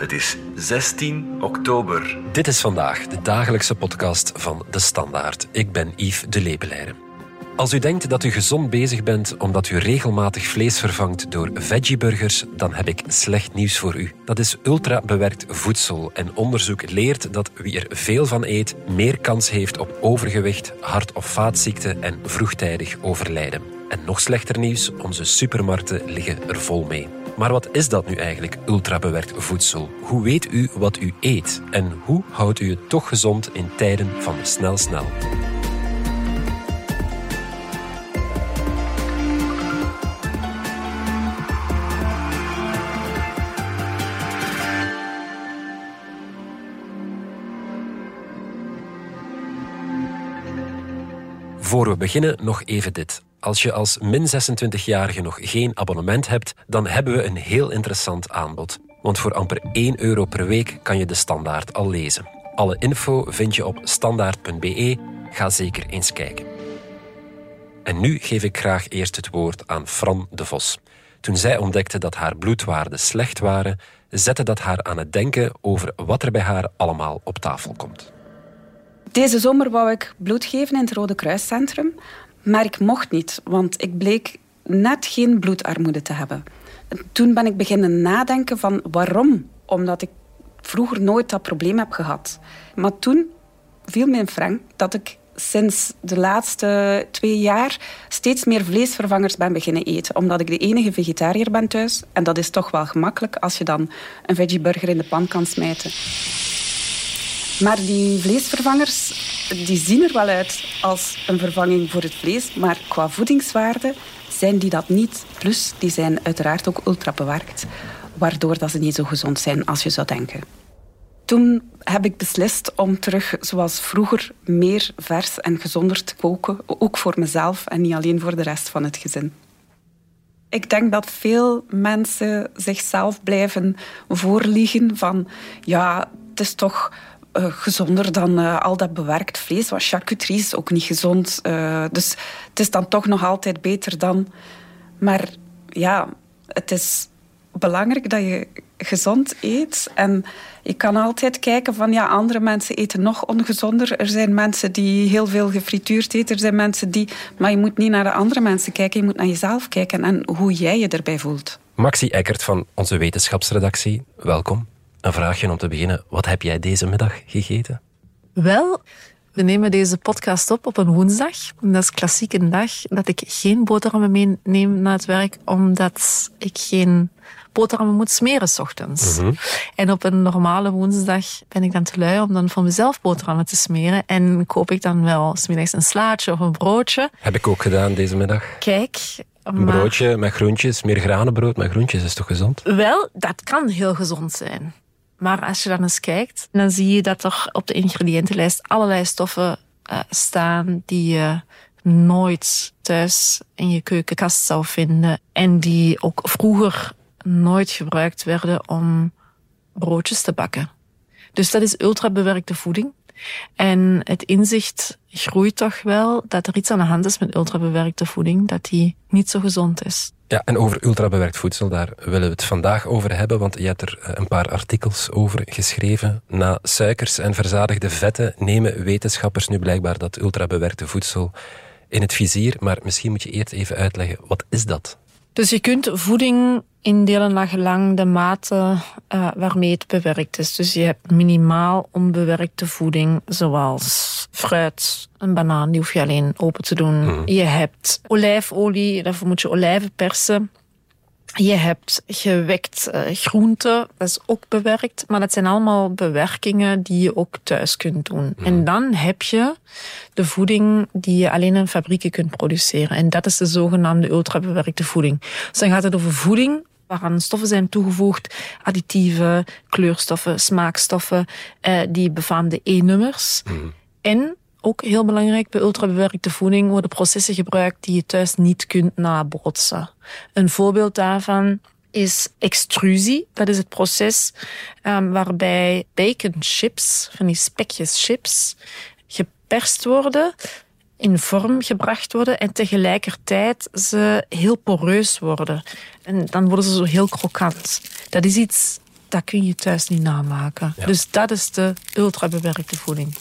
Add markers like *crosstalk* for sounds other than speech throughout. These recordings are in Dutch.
Het is 16 oktober. Dit is vandaag de dagelijkse podcast van De Standaard. Ik ben Yves de Lepeleire. Als u denkt dat u gezond bezig bent omdat u regelmatig vlees vervangt door veggieburgers, dan heb ik slecht nieuws voor u. Dat is ultra-bewerkt voedsel en onderzoek leert dat wie er veel van eet, meer kans heeft op overgewicht, hart- of vaatziekten en vroegtijdig overlijden. En nog slechter nieuws, onze supermarkten liggen er vol mee. Maar wat is dat nu eigenlijk, ultrabewerkt voedsel? Hoe weet u wat u eet? En hoe houdt u het toch gezond in tijden van snel snel? Voor we beginnen nog even dit. Als je als min 26-jarige nog geen abonnement hebt, dan hebben we een heel interessant aanbod. Want voor amper 1 euro per week kan je de standaard al lezen. Alle info vind je op standaard.be. Ga zeker eens kijken. En nu geef ik graag eerst het woord aan Fran de Vos. Toen zij ontdekte dat haar bloedwaarden slecht waren, zette dat haar aan het denken over wat er bij haar allemaal op tafel komt. Deze zomer wou ik bloed geven in het Rode Kruiscentrum, maar ik mocht niet, want ik bleek net geen bloedarmoede te hebben. Toen ben ik beginnen nadenken van waarom? Omdat ik vroeger nooit dat probleem heb gehad. Maar toen viel me in frank dat ik sinds de laatste twee jaar steeds meer vleesvervangers ben beginnen eten. Omdat ik de enige vegetariër ben thuis. En dat is toch wel gemakkelijk als je dan een veggieburger in de pan kan smijten. Maar die vleesvervangers die zien er wel uit als een vervanging voor het vlees, maar qua voedingswaarde zijn die dat niet. Plus, die zijn uiteraard ook ultra bewerkt, waardoor dat ze niet zo gezond zijn als je zou denken. Toen heb ik beslist om terug, zoals vroeger, meer vers en gezonder te koken. Ook voor mezelf en niet alleen voor de rest van het gezin. Ik denk dat veel mensen zichzelf blijven voorliegen van ja, het is toch uh, gezonder dan uh, al dat bewerkt vlees. Want charcuterie is ook niet gezond. Uh, dus het is dan toch nog altijd beter dan. Maar ja, het is belangrijk dat je gezond eet. En je kan altijd kijken van ja, andere mensen eten nog ongezonder. Er zijn mensen die heel veel gefrituurd eten. Er zijn mensen die... Maar je moet niet naar de andere mensen kijken. Je moet naar jezelf kijken en hoe jij je erbij voelt. Maxi Eckert van onze wetenschapsredactie, welkom. Een vraagje om te beginnen. Wat heb jij deze middag gegeten? Wel, we nemen deze podcast op op een woensdag. Dat is klassiek een dag dat ik geen boterhammen meeneem naar het werk, omdat ik geen boterhammen moet smeren s ochtends. Mm -hmm. En op een normale woensdag ben ik dan te lui om dan voor mezelf boterhammen te smeren. En koop ik dan wel smiddags een slaatje of een broodje. Heb ik ook gedaan deze middag. Kijk, een broodje met groentjes, meer granenbrood met groentjes is toch gezond? Wel, dat kan heel gezond zijn. Maar als je dan eens kijkt, dan zie je dat er op de ingrediëntenlijst allerlei stoffen uh, staan die je nooit thuis in je keukenkast zou vinden. En die ook vroeger nooit gebruikt werden om broodjes te bakken. Dus dat is ultrabewerkte voeding. En het inzicht groeit toch wel dat er iets aan de hand is met ultrabewerkte voeding, dat die niet zo gezond is. Ja, en over ultrabewerkt voedsel, daar willen we het vandaag over hebben, want je hebt er een paar artikels over geschreven. Na suikers en verzadigde vetten nemen wetenschappers nu blijkbaar dat ultrabewerkte voedsel in het vizier. Maar misschien moet je eerst even uitleggen, wat is dat? Dus je kunt voeding indelen naar gelang de mate uh, waarmee het bewerkt is. Dus je hebt minimaal onbewerkte voeding, zoals fruit, een banaan, die hoef je alleen open te doen. Mm. Je hebt olijfolie, daarvoor moet je olijven persen. Je hebt gewekt uh, groente, dat is ook bewerkt. Maar dat zijn allemaal bewerkingen die je ook thuis kunt doen. Mm. En dan heb je de voeding die je alleen in fabrieken kunt produceren. En dat is de zogenaamde ultrabewerkte voeding. Dus dan gaat het over voeding waaraan stoffen zijn toegevoegd, additieven, kleurstoffen, smaakstoffen, eh, die befaamde E-nummers. Mm. En ook heel belangrijk, bij ultrabewerkte voeding worden processen gebruikt die je thuis niet kunt nabootsen. Een voorbeeld daarvan is extrusie. Dat is het proces um, waarbij bacon chips, van die spekjes chips, geperst worden, in vorm gebracht worden en tegelijkertijd ze heel poreus worden. En dan worden ze zo heel krokant. Dat is iets dat kun je thuis niet namaken. Dus dat is de ultra-bewerkte voeding.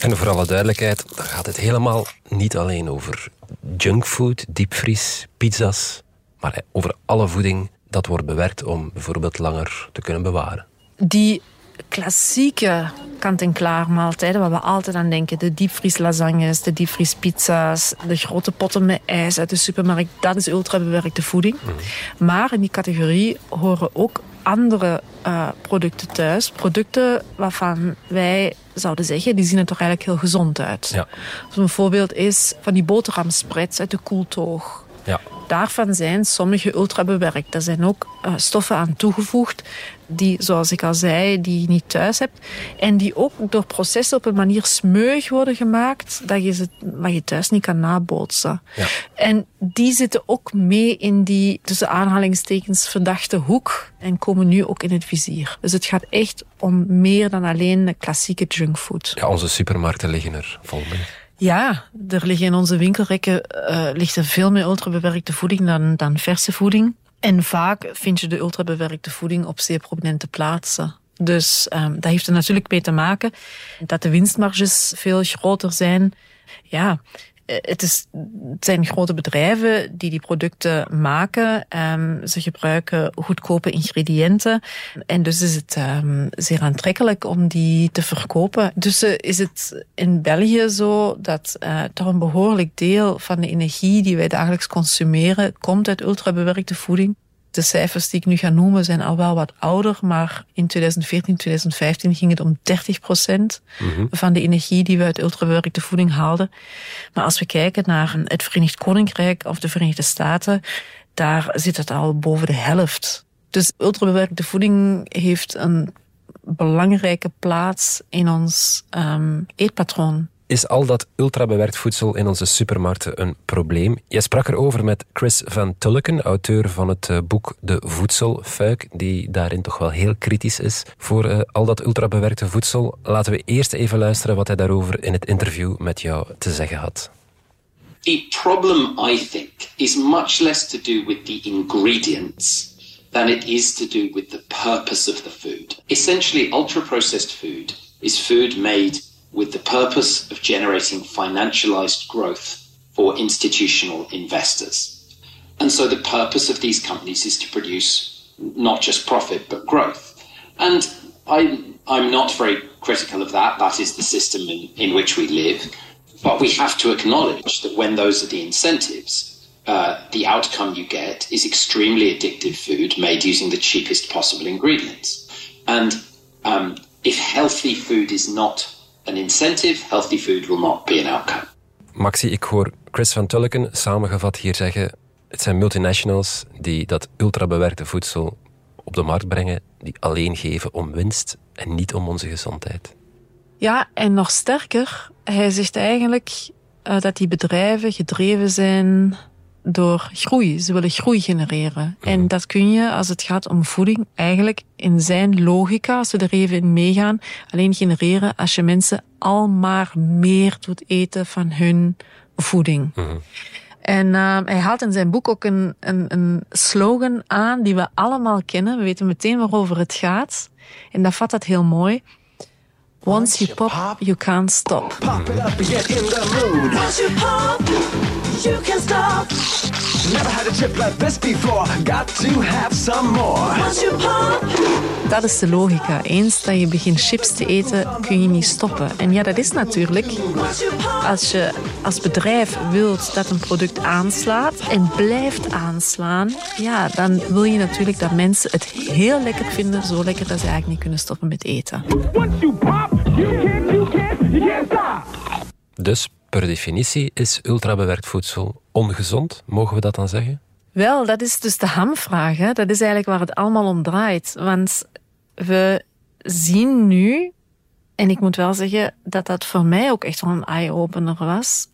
En voor alle duidelijkheid, dan gaat het helemaal niet alleen over junkfood, diepvries, pizza's, maar over alle voeding dat wordt bewerkt om bijvoorbeeld langer te kunnen bewaren. Die klassieke kant-en-klaar maaltijden, waar we altijd aan denken. De diepvrieslasagnes, de diepvriespizza's, de grote potten met ijs uit de supermarkt. Dat is ultra-bewerkte voeding. Mhm. Maar in die categorie horen ook andere uh, producten thuis. Producten waarvan wij zouden zeggen, die zien er toch eigenlijk heel gezond uit. Ja. Dus een voorbeeld is van die boterhamspreads uit de koeltoog. Ja. Daarvan zijn sommige ultra bewerkt. Er zijn ook uh, stoffen aan toegevoegd die, zoals ik al zei, die je niet thuis hebt. En die ook door processen op een manier smeug worden gemaakt dat je ze wat je thuis niet kan nabootsen. Ja. En die zitten ook mee in die tussen aanhalingstekens verdachte hoek en komen nu ook in het vizier. Dus het gaat echt om meer dan alleen de klassieke junkfood. Ja, onze supermarkten liggen er vol mee. Ja, er liggen in onze winkelrekken uh, ligt er veel meer ultrabewerkte voeding dan, dan verse voeding. En vaak vind je de ultrabewerkte voeding op zeer prominente plaatsen. Dus um, dat heeft er natuurlijk mee te maken dat de winstmarges veel groter zijn. Ja, het, is, het zijn grote bedrijven die die producten maken. Um, ze gebruiken goedkope ingrediënten. En dus is het um, zeer aantrekkelijk om die te verkopen. Dus uh, is het in België zo dat uh, toch een behoorlijk deel van de energie die wij dagelijks consumeren komt uit ultrabewerkte voeding. De cijfers die ik nu ga noemen zijn al wel wat ouder, maar in 2014, 2015 ging het om 30 procent mhm. van de energie die we uit ultrabewerkte voeding haalden. Maar als we kijken naar het Verenigd Koninkrijk of de Verenigde Staten, daar zit het al boven de helft. Dus ultrabewerkte voeding heeft een belangrijke plaats in ons um, eetpatroon. Is al dat ultrabewerkt voedsel in onze supermarkten een probleem? Jij sprak erover met Chris van Tulleken, auteur van het eh, boek De Voedselfuik, die daarin toch wel heel kritisch is voor uh, al dat ultrabewerkte voedsel. Laten we eerst even luisteren wat hij daarover in het interview met jou te zeggen had. The problem, I think, is much less to do with the ingredients than it is to do with the purpose of the food. Essentially, ultra-processed food is food made with the purpose of generating financialized growth for institutional investors. And so the purpose of these companies is to produce not just profit, but growth. And I, I'm not very critical of that. That is the system in, in which we live. But we have to acknowledge that when those are the incentives, uh, the outcome you get is extremely addictive food made using the cheapest possible ingredients. And um, if healthy food is not an incentive, healthy food will not be an outcome. Maxi, ik hoor Chris van Tulleken samengevat hier zeggen: het zijn multinationals die dat ultrabewerkte voedsel op de markt brengen, die alleen geven om winst en niet om onze gezondheid. Ja, en nog sterker, hij zegt eigenlijk uh, dat die bedrijven gedreven zijn door groei. Ze willen groei genereren. En mhm. dat kun je, als het gaat om voeding, eigenlijk in zijn logica, als we er even in meegaan, alleen genereren als je mensen al maar meer doet eten van hun voeding. Mhm. En uh, hij haalt in zijn boek ook een, een, een slogan aan die we allemaal kennen. We weten meteen waarover het gaat. En dat vat dat heel mooi. Once you pop, you can't stop. Pop it up and get in the mood. Once you pop, you can't stop. Never had a trip like this before. Got to have some more. Once you pop. Dat is de logica. Eens dat je begint chips te eten, kun je niet stoppen. En ja, dat is natuurlijk als je als bedrijf wilt dat een product aanslaat en blijft aanslaan, ja, dan wil je natuurlijk dat mensen het heel lekker vinden, zo lekker dat ze eigenlijk niet kunnen stoppen met eten. Once you pop, dus per definitie is ultrabewerkt voedsel ongezond, mogen we dat dan zeggen? Wel, dat is dus de hamvraag. Hè? Dat is eigenlijk waar het allemaal om draait. Want we zien nu, en ik moet wel zeggen dat dat voor mij ook echt wel een eye-opener was,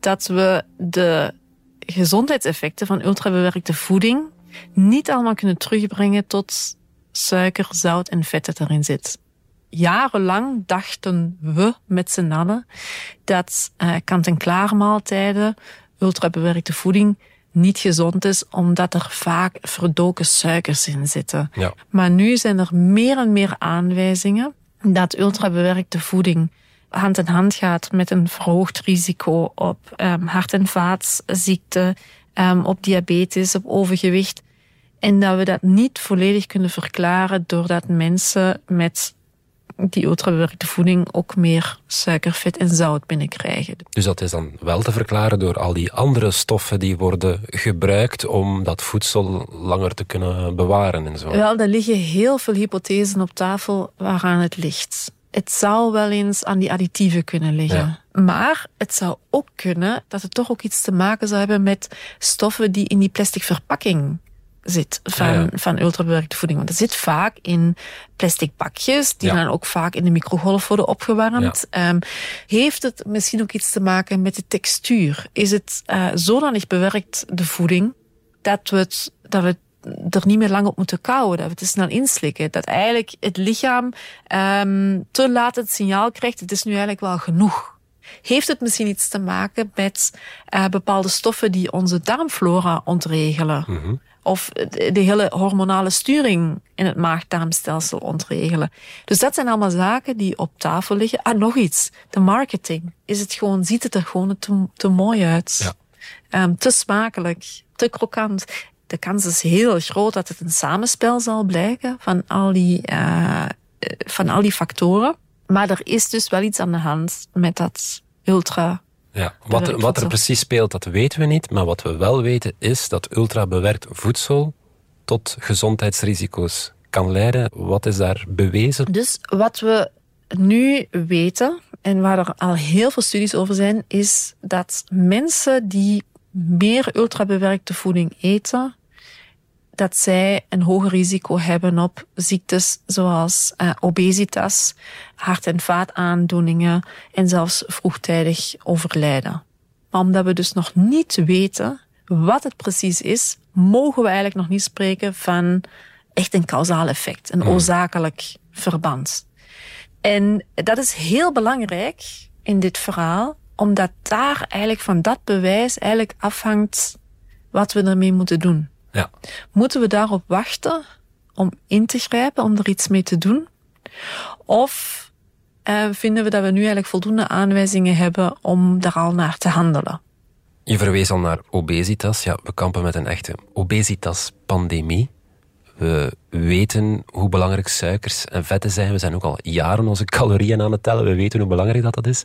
dat we de gezondheidseffecten van ultrabewerkte voeding niet allemaal kunnen terugbrengen tot suiker, zout en vet dat erin zit jarenlang dachten we met z'n allen dat uh, kant-en-klaar maaltijden, ultrabewerkte voeding, niet gezond is, omdat er vaak verdoken suikers in zitten. Ja. Maar nu zijn er meer en meer aanwijzingen dat ultrabewerkte voeding hand in hand gaat met een verhoogd risico op um, hart- en vaatziekten, um, op diabetes, op overgewicht. En dat we dat niet volledig kunnen verklaren doordat mensen met die ultrabewerkte voeding ook meer suiker, vet en zout binnenkrijgen. Dus dat is dan wel te verklaren door al die andere stoffen die worden gebruikt om dat voedsel langer te kunnen bewaren en zo. Wel, er liggen heel veel hypothesen op tafel waaraan het ligt. Het zou wel eens aan die additieven kunnen liggen. Ja. Maar het zou ook kunnen dat het toch ook iets te maken zou hebben met stoffen die in die plastic verpakking zit van, Ja, van ultrabewerkte voeding. Want er zit vaak in plastic bakjes, die Ja. dan ook vaak in de microgolf worden opgewarmd. Ehm, heeft het misschien ook iets te maken met de textuur? Is het uh, zodanig bewerkt, de voeding, dat we het, dat we er niet meer lang op moeten kouwen, dat we het te snel inslikken. Dat eigenlijk het lichaam um, te laat het signaal krijgt, het is nu eigenlijk wel genoeg. Heeft het misschien iets te maken met uh, bepaalde stoffen die onze darmflora ontregelen? Mm -hmm. Of de, hele hormonale sturing in het maag-darmstelsel ontregelen. Dus dat zijn allemaal zaken die op tafel liggen. Ah, nog iets. De marketing. Is het gewoon, ziet het er gewoon te, te mooi uit? Ja. Um, te smakelijk, te krokant de kans is heel groot dat het een samenspel zal blijken van al die, uh, van al die factoren. Maar er is dus wel iets aan de hand met dat ultra. Ja, wat, er, wat er precies speelt, dat weten we niet. Maar wat we wel weten is dat ultrabewerkt voedsel tot gezondheidsrisico's kan leiden. Wat is daar bewezen? Dus wat we nu weten, en waar er al heel veel studies over zijn, is dat mensen die meer ultrabewerkte voeding eten, dat zij een hoger risico hebben op ziektes zoals uh, obesitas, hart- en vaataandoeningen en zelfs vroegtijdig overlijden. Maar omdat we dus nog niet weten wat het precies is, mogen we eigenlijk nog niet spreken van echt een kausaal effect, een oorzakelijk verband. En dat is heel belangrijk in dit verhaal, omdat daar eigenlijk van dat bewijs eigenlijk afhangt wat we ermee moeten doen. Ja. Moeten we daarop wachten om in te grijpen, om er iets mee te doen? Of uh, vinden we dat we nu eigenlijk voldoende aanwijzingen hebben om daar al naar te handelen? Je verwees al naar obesitas. Ja, we kampen met een echte obesitas-pandemie. We weten hoe belangrijk suikers en vetten zijn. We zijn ook al jaren onze calorieën aan het tellen. We weten hoe belangrijk dat, dat is.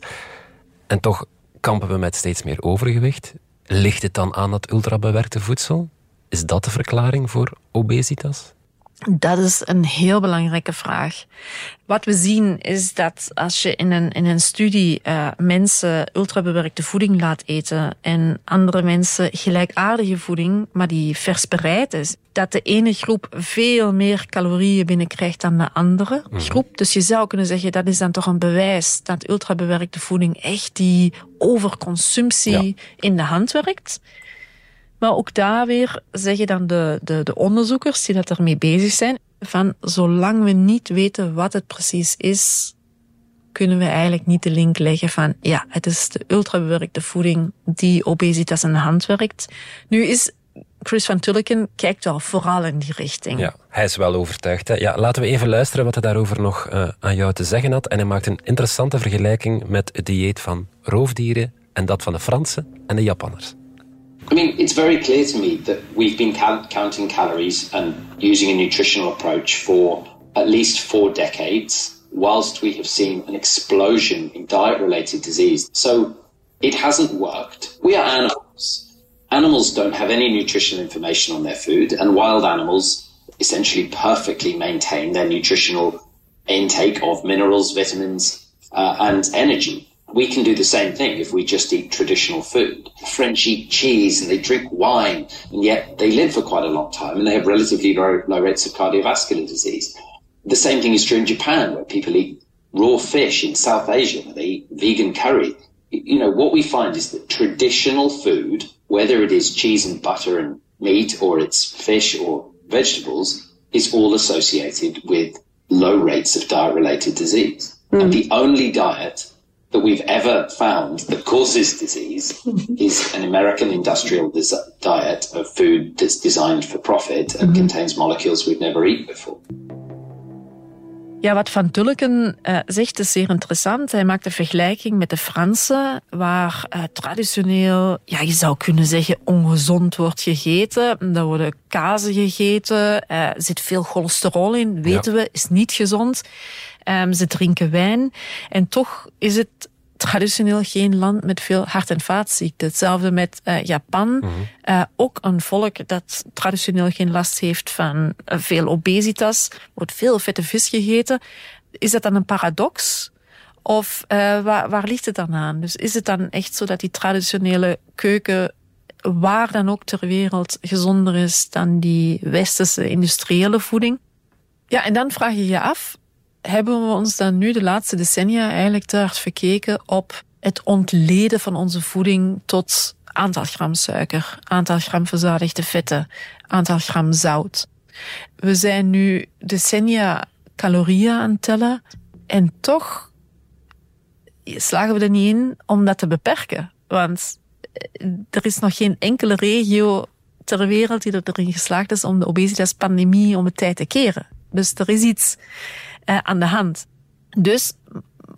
En toch kampen we met steeds meer overgewicht. Ligt het dan aan dat ultrabewerkte voedsel? Is dat de verklaring voor obesitas? Dat is een heel belangrijke vraag. Wat we zien is dat als je in een, in een studie uh, mensen ultrabewerkte voeding laat eten en andere mensen gelijkaardige voeding, maar die vers bereid is, dat de ene groep veel meer calorieën binnenkrijgt dan de andere mm. groep. Dus je zou kunnen zeggen dat is dan toch een bewijs dat ultrabewerkte voeding echt die overconsumptie ja. in de hand werkt. Maar ook daar weer zeggen dan de, de, de onderzoekers die dat ermee bezig zijn, van zolang we niet weten wat het precies is, kunnen we eigenlijk niet de link leggen van ja, het is de ultrabewerkte voeding die obesitas in de hand werkt. Nu is Chris van Tulleken kijkt wel vooral in die richting. Ja, hij is wel overtuigd. Hè? Ja, laten we even luisteren wat hij daarover nog uh, aan jou te zeggen had. En hij maakt een interessante vergelijking met het dieet van roofdieren en dat van de Fransen en de Japanners. I mean, it's very clear to me that we've been count- counting calories and using a nutritional approach for at least four decades, whilst we have seen an explosion in diet related disease. So it hasn't worked. We are animals. Animals don't have any nutritional information on their food, and wild animals essentially perfectly maintain their nutritional intake of minerals, vitamins, uh, and energy we can do the same thing if we just eat traditional food. The French eat cheese and they drink wine, and yet they live for quite a long time and they have relatively low, low rates of cardiovascular disease. The same thing is true in Japan, where people eat raw fish in South Asia, where they eat vegan curry. You know, what we find is that traditional food, whether it is cheese and butter and meat or it's fish or vegetables, is all associated with low rates of diet related disease. Mm. And the only diet that we've ever found that causes disease *laughs* is an American industrial diet of food that's designed for profit and contains molecules we've never eaten before. Ja, wat Van Tulleken uh, zegt is zeer interessant. Hij maakt een vergelijking met de Fransen, waar uh, traditioneel, ja, je zou kunnen zeggen, ongezond wordt gegeten. Er worden kazen gegeten, er uh, zit veel cholesterol in, weten ja. we, is niet gezond. Um, ze drinken wijn. En toch is het traditioneel geen land met veel hart- en vaatziekten. Hetzelfde met uh, Japan. Mm -hmm. uh, ook een volk dat traditioneel geen last heeft van uh, veel obesitas. Wordt veel vette vis gegeten. Is dat dan een paradox? Of waar, waar ligt het dan aan? Dus is het dan echt zo dat die traditionele keuken waar dan ook ter wereld gezonder is dan die westerse industriële voeding? Ja, en dan vraag je je af, hebben we ons dan nu de laatste decennia eigenlijk te hard verkeken op het ontleden van onze voeding tot aantal gram suiker, aantal gram verzadigde vetten, aantal gram zout. We zijn nu decennia calorieën aan het tellen en toch slagen we er niet in om dat te beperken. Want er is nog geen enkele regio ter wereld die erin geslaagd is om de obesitaspandemie om de tijd te keren. Dus er is iets uh, aan de hand. Dus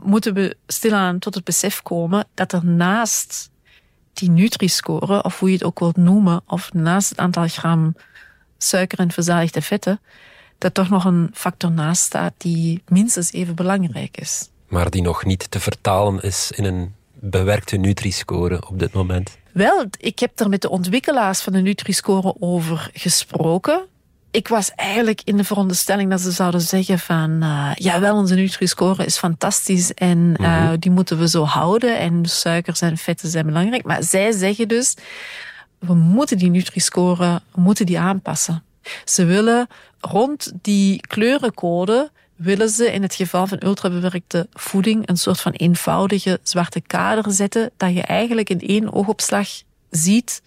moeten we stilaan tot het besef komen dat er naast die Nutri-score, of hoe je het ook wilt noemen, of naast het aantal gram suiker en verzadigde vetten, dat toch nog een factor naast staat die minstens even belangrijk is. Maar die nog niet te vertalen is in een bewerkte Nutri-score op dit moment? Wel, ik heb er met de ontwikkelaars van de Nutri-score over gesproken ik was eigenlijk in de veronderstelling dat ze zouden zeggen van... Uh, jawel, onze Nutri-score is fantastisch en uh, mm -hmm. die moeten we zo houden. En suikers en vetten zijn belangrijk. Maar zij zeggen dus, we moeten die Nutri-score moeten die aanpassen. Ze willen rond die kleurencode willen ze in het geval van ultrabewerkte voeding een soort van eenvoudige zwarte kader zetten, dat je eigenlijk in één oogopslag ziet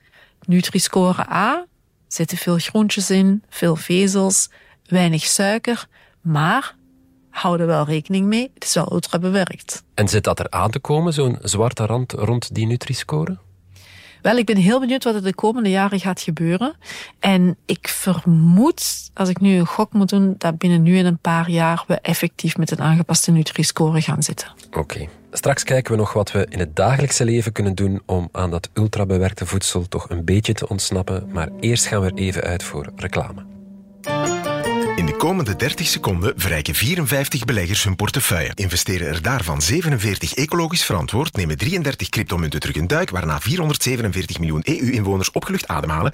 Nutri-score A, zitten veel groentjes in, veel vezels, weinig suiker, maar houden wel rekening mee, het is wel ultra bewerkt. En zit dat er aan te komen, zo'n zwarte rand rond die Nutri-score? Wel, ik ben heel benieuwd wat er de komende jaren gaat gebeuren. En ik vermoed, als ik nu een gok moet doen, dat binnen nu en een paar jaar we effectief met een aangepaste Nutri-score gaan zitten. Oké. Straks kijken we nog wat we in het dagelijkse leven kunnen doen om aan dat ultrabewerkte voedsel toch een beetje te ontsnappen. Maar eerst gaan we er even uit voor reclame. In de komende 30 seconden verrijken 54 beleggers hun portefeuille. Investeren er daarvan 47 ecologisch verantwoord, nemen 33 cryptomunten terug een duik, waarna 447 miljoen EU-inwoners opgelucht ademhalen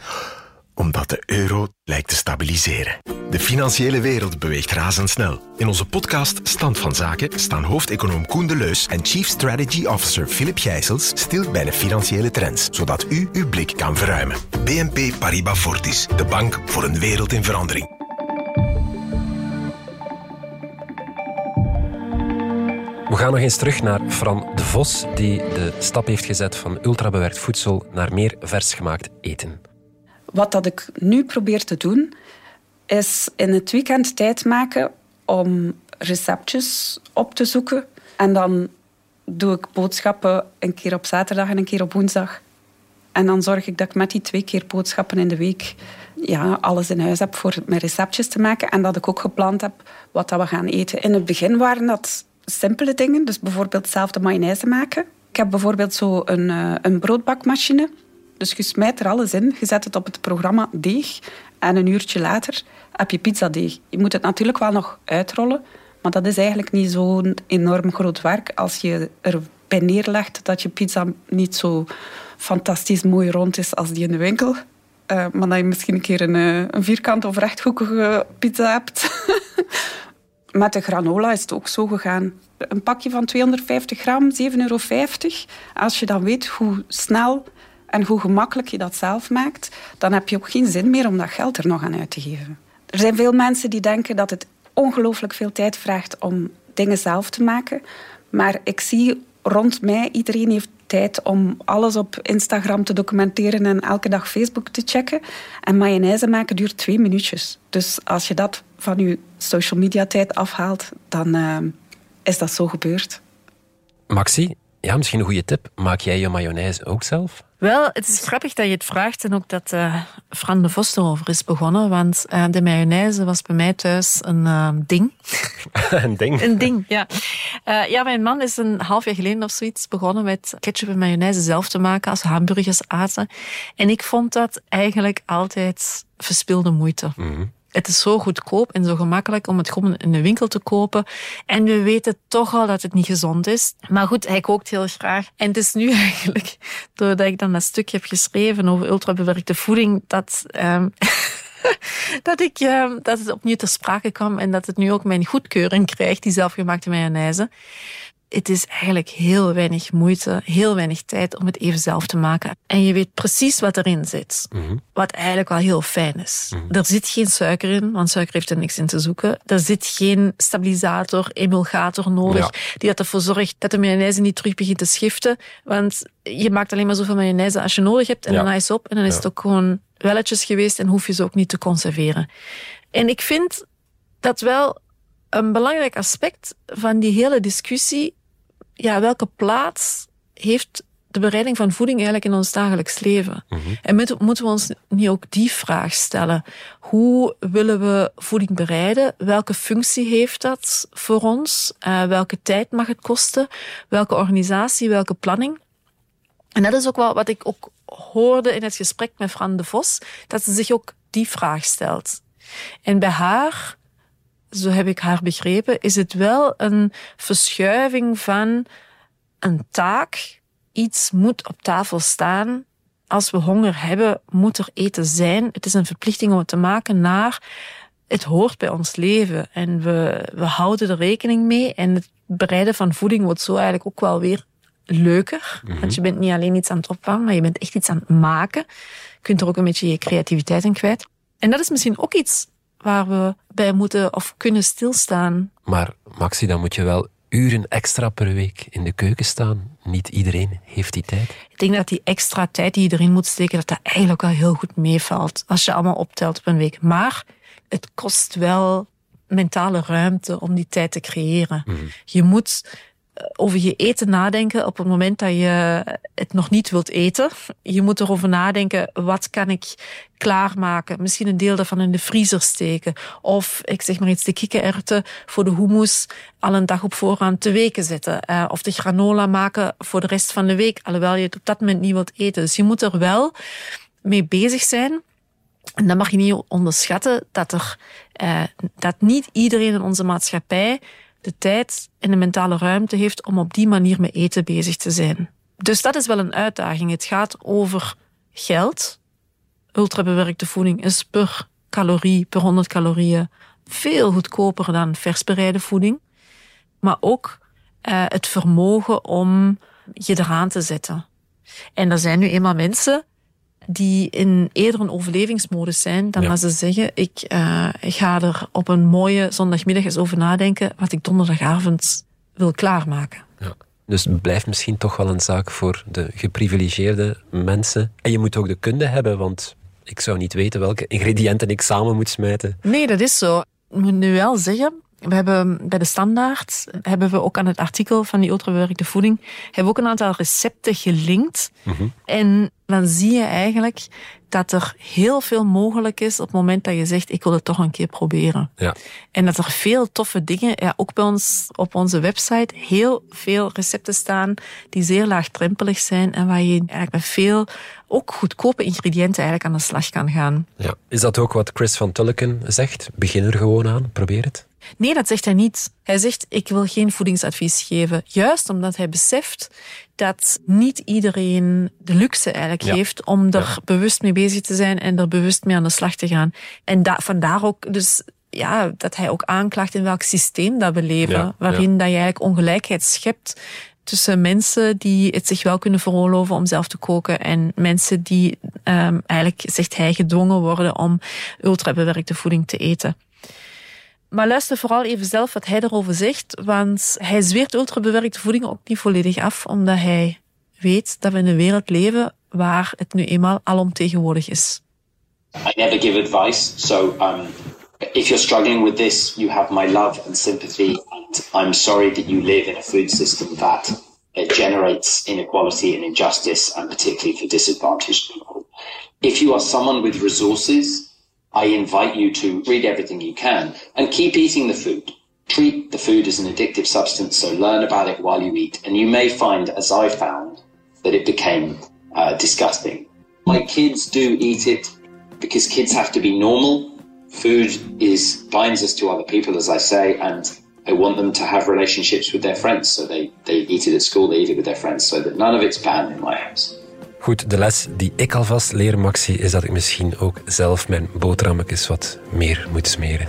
omdat de euro lijkt te stabiliseren. De financiële wereld beweegt razendsnel. In onze podcast Stand van Zaken staan hoofdeconoom Koen de Leus en Chief Strategy Officer Philip Gijsels stil bij de financiële trends, zodat u uw blik kan verruimen. BNP Paribas Fortis, de bank voor een wereld in verandering. We gaan nog eens terug naar Fran de Vos, die de stap heeft gezet van ultrabewerkt voedsel naar meer versgemaakt eten. Wat dat ik nu probeer te doen, is in het weekend tijd maken om receptjes op te zoeken. En dan doe ik boodschappen een keer op zaterdag en een keer op woensdag. En dan zorg ik dat ik met die twee keer boodschappen in de week ja, alles in huis heb voor mijn receptjes te maken. En dat ik ook gepland heb wat dat we gaan eten. In het begin waren dat simpele dingen. Dus bijvoorbeeld zelf de mayonaise maken. Ik heb bijvoorbeeld zo een, uh, een broodbakmachine. Dus je smijt er alles in, je zet het op het programma deeg en een uurtje later heb je pizzadeeg. Je moet het natuurlijk wel nog uitrollen, maar dat is eigenlijk niet zo'n enorm groot werk als je erbij neerlegt dat je pizza niet zo fantastisch mooi rond is als die in de winkel. Uh, maar dat je misschien een keer een, uh, een vierkant of rechthoekige pizza hebt. *laughs* Met de granola is het ook zo gegaan. Een pakje van 250 gram, 7,50 euro. Als je dan weet hoe snel en hoe gemakkelijk je dat zelf maakt, dan heb je ook geen zin meer om dat geld er nog aan uit te geven. Er zijn veel mensen die denken dat het ongelooflijk veel tijd vraagt om dingen zelf te maken. Maar ik zie rond mij, iedereen heeft tijd om alles op Instagram te documenteren en elke dag Facebook te checken. En mayonaise maken duurt twee minuutjes. Dus als je dat van je social media tijd afhaalt, dan uh, is dat zo gebeurd. Maxi, ja, misschien een goede tip. Maak jij je mayonaise ook zelf? Wel, het is grappig dat je het vraagt en ook dat uh, Fran de Vos erover is begonnen. Want uh, de mayonaise was bij mij thuis een uh, ding. *laughs* een ding? een ding, ja. ja, mijn man is een half jaar geleden of zoiets begonnen met ketchup en mayonaise zelf te maken als hamburgers aten. En ik vond dat eigenlijk altijd verspilde moeite. Mm het is zo goedkoop en zo gemakkelijk om het gewoon in de winkel te kopen. En we weten toch al dat het niet gezond is. Maar goed, hij kookt heel graag. En het is nu *laughs* eigenlijk, doordat ik dan een stukje heb geschreven over ultrabewerkte voeding, dat... Um, *laughs* dat, ik, uh, dat het opnieuw ter sprake kwam en dat het nu ook mijn goedkeuring krijgt, die zelfgemaakte mayonaise het is eigenlijk heel weinig moeite, heel weinig tijd om het even zelf te maken. En je weet precies wat erin zit. Mm Wat eigenlijk wel heel fijn is. Mm Er zit geen suiker in, want suiker heeft er niks in te zoeken. Er zit geen stabilisator, emulgator nodig, die ervoor zorgt dat de mayonaise niet terug begint te schiften. Want je maakt alleen maar zoveel mayonaise als je nodig hebt en ja. dan is het op. En dan is het ook gewoon welletjes geweest en hoef je ze ook niet te conserveren. En ik vind dat wel een belangrijk aspect van die hele discussie ja, welke plaats heeft de bereiding van voeding eigenlijk in ons dagelijks leven? Mm -hmm. En moeten we ons niet ook die vraag stellen? Hoe willen we voeding bereiden? Welke functie heeft dat voor ons? Uh, welke tijd mag het kosten? Welke organisatie, welke planning? En dat is ook wel wat ik ook hoorde in het gesprek met Fran de Vos, dat ze zich ook die vraag stelt. En bij haar zo heb ik haar begrepen, is het wel een verschuiving van een taak. Iets moet op tafel staan. Als we honger hebben, moet er eten zijn. Het is een verplichting om het te maken naar het hoort bij ons leven en we, we houden er rekening mee. En het bereiden van voeding wordt zo eigenlijk ook wel weer leuker. Mm -hmm. Want je bent niet alleen iets aan het opwarmen, maar je bent echt iets aan het maken. Je kunt er ook een beetje je creativiteit in kwijt. En dat is misschien ook iets waar we bij moeten of kunnen stilstaan. Maar Maxi, dan moet je wel uren extra per week in de keuken staan. Niet iedereen heeft die tijd. Ik denk dat die extra tijd die je erin moet steken, dat dat eigenlijk wel heel goed meevalt. Als je allemaal optelt op een week. Maar het kost wel mentale ruimte om die tijd te creëren. Mhm. Je moet over je eten nadenken op het moment dat je het nog niet wilt eten. Je moet erover nadenken, wat kan ik klaarmaken? Misschien een deel daarvan in de vriezer steken. Of, ik zeg maar iets, de kikkererwten voor de hummus al een dag op voorhand te weken zetten. Uh, of de granola maken voor de rest van de week, alhoewel je het op dat moment niet wilt eten. Dus je moet er wel mee bezig zijn. En dan mag je niet onderschatten dat er, uh, dat niet iedereen in onze maatschappij de tijd en de mentale ruimte heeft om op die manier met eten bezig te zijn. Dus dat is wel een uitdaging. Het gaat over geld. Ultrabewerkte voeding is per calorie, per 100 calorieën, veel goedkoper dan versbereide voeding. Maar ook uh, het vermogen om je eraan te zetten. En er zijn nu eenmaal mensen die in eerder een overlevingsmodus zijn dan ja. ze zeggen, ik, uh, ik ga er op een mooie zondagmiddag eens over nadenken wat ik donderdagavond wil klaarmaken. Ja. Dus het blijft misschien toch wel een zaak voor de geprivilegeerde mensen. En je moet ook de kunde hebben, want ik zou niet weten welke ingrediënten ik samen moet smijten. Nee, dat is zo. Ik moet nu wel zeggen, we hebben bij de standaard hebben we ook aan het artikel van die ultrabewerkte voeding hebben we ook een aantal recepten gelinkt. Mm -hmm. En dan zie je eigenlijk dat er heel veel mogelijk is op het moment dat je zegt ik wil het toch een keer proberen. Ja. En dat er veel toffe dingen, ja, ook bij ons op onze website, heel veel recepten staan die zeer laagdrempelig zijn en waar je eigenlijk met veel ook goedkope ingrediënten eigenlijk aan de slag kan gaan. Ja. Is dat ook wat Chris van Tulleken zegt? Begin er gewoon aan, probeer het. Nee, dat zegt hij niet. Hij zegt, ik wil geen voedingsadvies geven. Juist omdat hij beseft dat niet iedereen de luxe eigenlijk ja. heeft om er ja. bewust mee bezig te zijn en er bewust mee aan de slag te gaan. En da vandaar ook dus ja, dat hij ook aanklaagt in welk systeem dat we leven, ja, waarin dat je eigenlijk ongelijkheid schept tussen mensen die het zich wel kunnen veroorloven om zelf te koken en mensen die um, eigenlijk, zegt hij, gedwongen worden om ultrabewerkte voeding te eten. Maar luister vooral even zelf wat hij erover zegt, want hij zweert ultrabewerkte voeding ook niet volledig af, omdat hij weet dat we in een wereld leven waar het nu eenmaal alomtegenwoordig is. I never give advice, so um, if you're struggling with this, you have my love and sympathy, and I'm sorry that you live in a food system that it generates inequality and injustice, and particularly for disadvantaged people. If you are someone with resources, I invite you to read everything you can and keep eating the food. Treat the food as an addictive substance, so learn about it while you eat. And you may find, as I found, that it became uh, disgusting. My kids do eat it because kids have to be normal. Food is binds us to other people, as I say, and I want them to have relationships with their friends. So they, they eat it at school, they eat it with their friends, so that none of it's banned in my house. Goed, de les die ik alvast leer, Maxi, is dat ik misschien ook zelf mijn boterhammetjes wat meer moet smeren.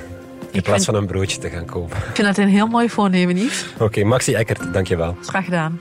In plaats van een broodje te gaan kopen. Ik vind dat een heel mooi voornemen, Yves. Oké, Maxi Eckert, dankjewel. Graag gedaan.